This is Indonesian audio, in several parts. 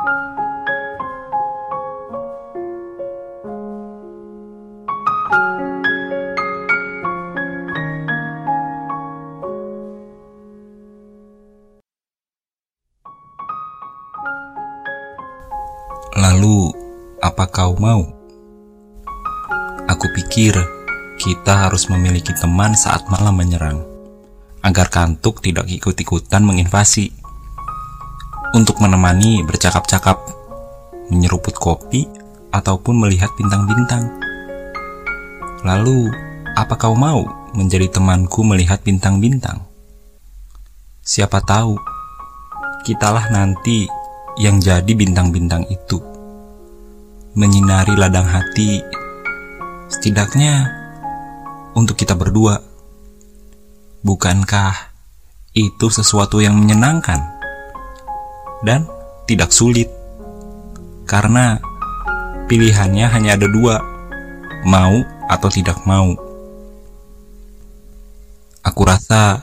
Lalu, apa kau mau? Aku pikir kita harus memiliki teman saat malam menyerang, agar kantuk tidak ikut-ikutan menginvasi. Untuk menemani bercakap-cakap, menyeruput kopi, ataupun melihat bintang-bintang. Lalu, apa kau mau menjadi temanku melihat bintang-bintang? Siapa tahu, kitalah nanti yang jadi bintang-bintang itu. Menyinari ladang hati, setidaknya untuk kita berdua. Bukankah itu sesuatu yang menyenangkan dan tidak sulit? Karena pilihannya hanya ada dua, mau atau tidak mau. Aku rasa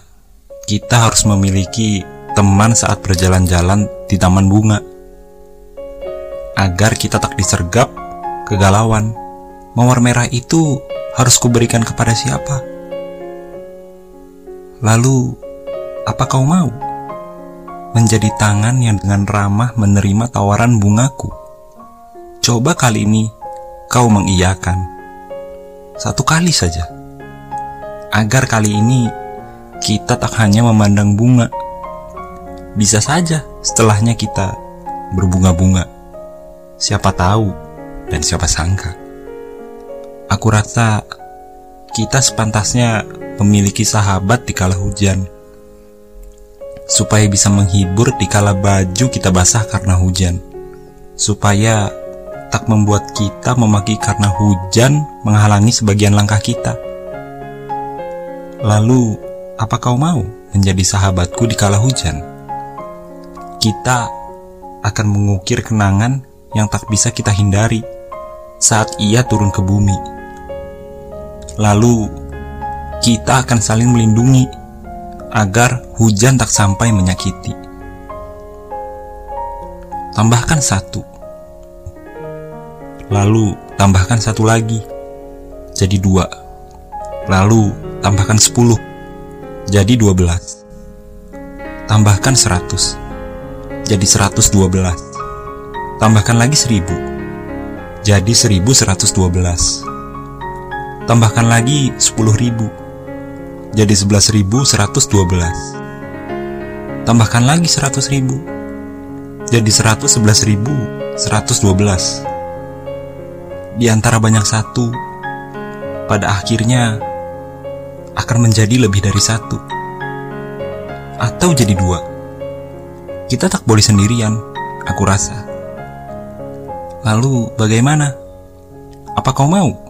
kita harus memiliki teman saat berjalan-jalan di taman bunga. Agar kita tak disergap kegalauan. Mawar merah itu harus kuberikan kepada siapa? Lalu, apa kau mau? Menjadi tangan yang dengan ramah menerima tawaran bungaku. Coba kali ini kau mengiyakan. Satu kali saja. Agar kali ini kita tak hanya memandang bunga, bisa saja setelahnya kita berbunga-bunga. Siapa tahu dan siapa sangka. Aku rasa kita sepantasnya memiliki sahabat di kala hujan. Supaya bisa menghibur di kala baju kita basah karena hujan. Supaya tak membuat kita memaki karena hujan menghalangi sebagian langkah kita. Lalu, apa kau mau menjadi sahabatku di kala hujan? kita akan mengukir kenangan yang tak bisa kita hindari saat ia turun ke bumi. Lalu, kita akan saling melindungi agar hujan tak sampai menyakiti. Tambahkan satu, lalu tambahkan satu lagi, jadi dua. Lalu tambahkan sepuluh, jadi dua belas. Tambahkan seratus jadi 112. Tambahkan lagi 1000. Jadi 1112. Tambahkan lagi 10.000. Jadi 11.112. Tambahkan lagi 100.000. Jadi 111.112. Di antara banyak satu, pada akhirnya akan menjadi lebih dari satu. Atau jadi dua kita tak boleh sendirian, aku rasa. Lalu bagaimana? Apa kau mau?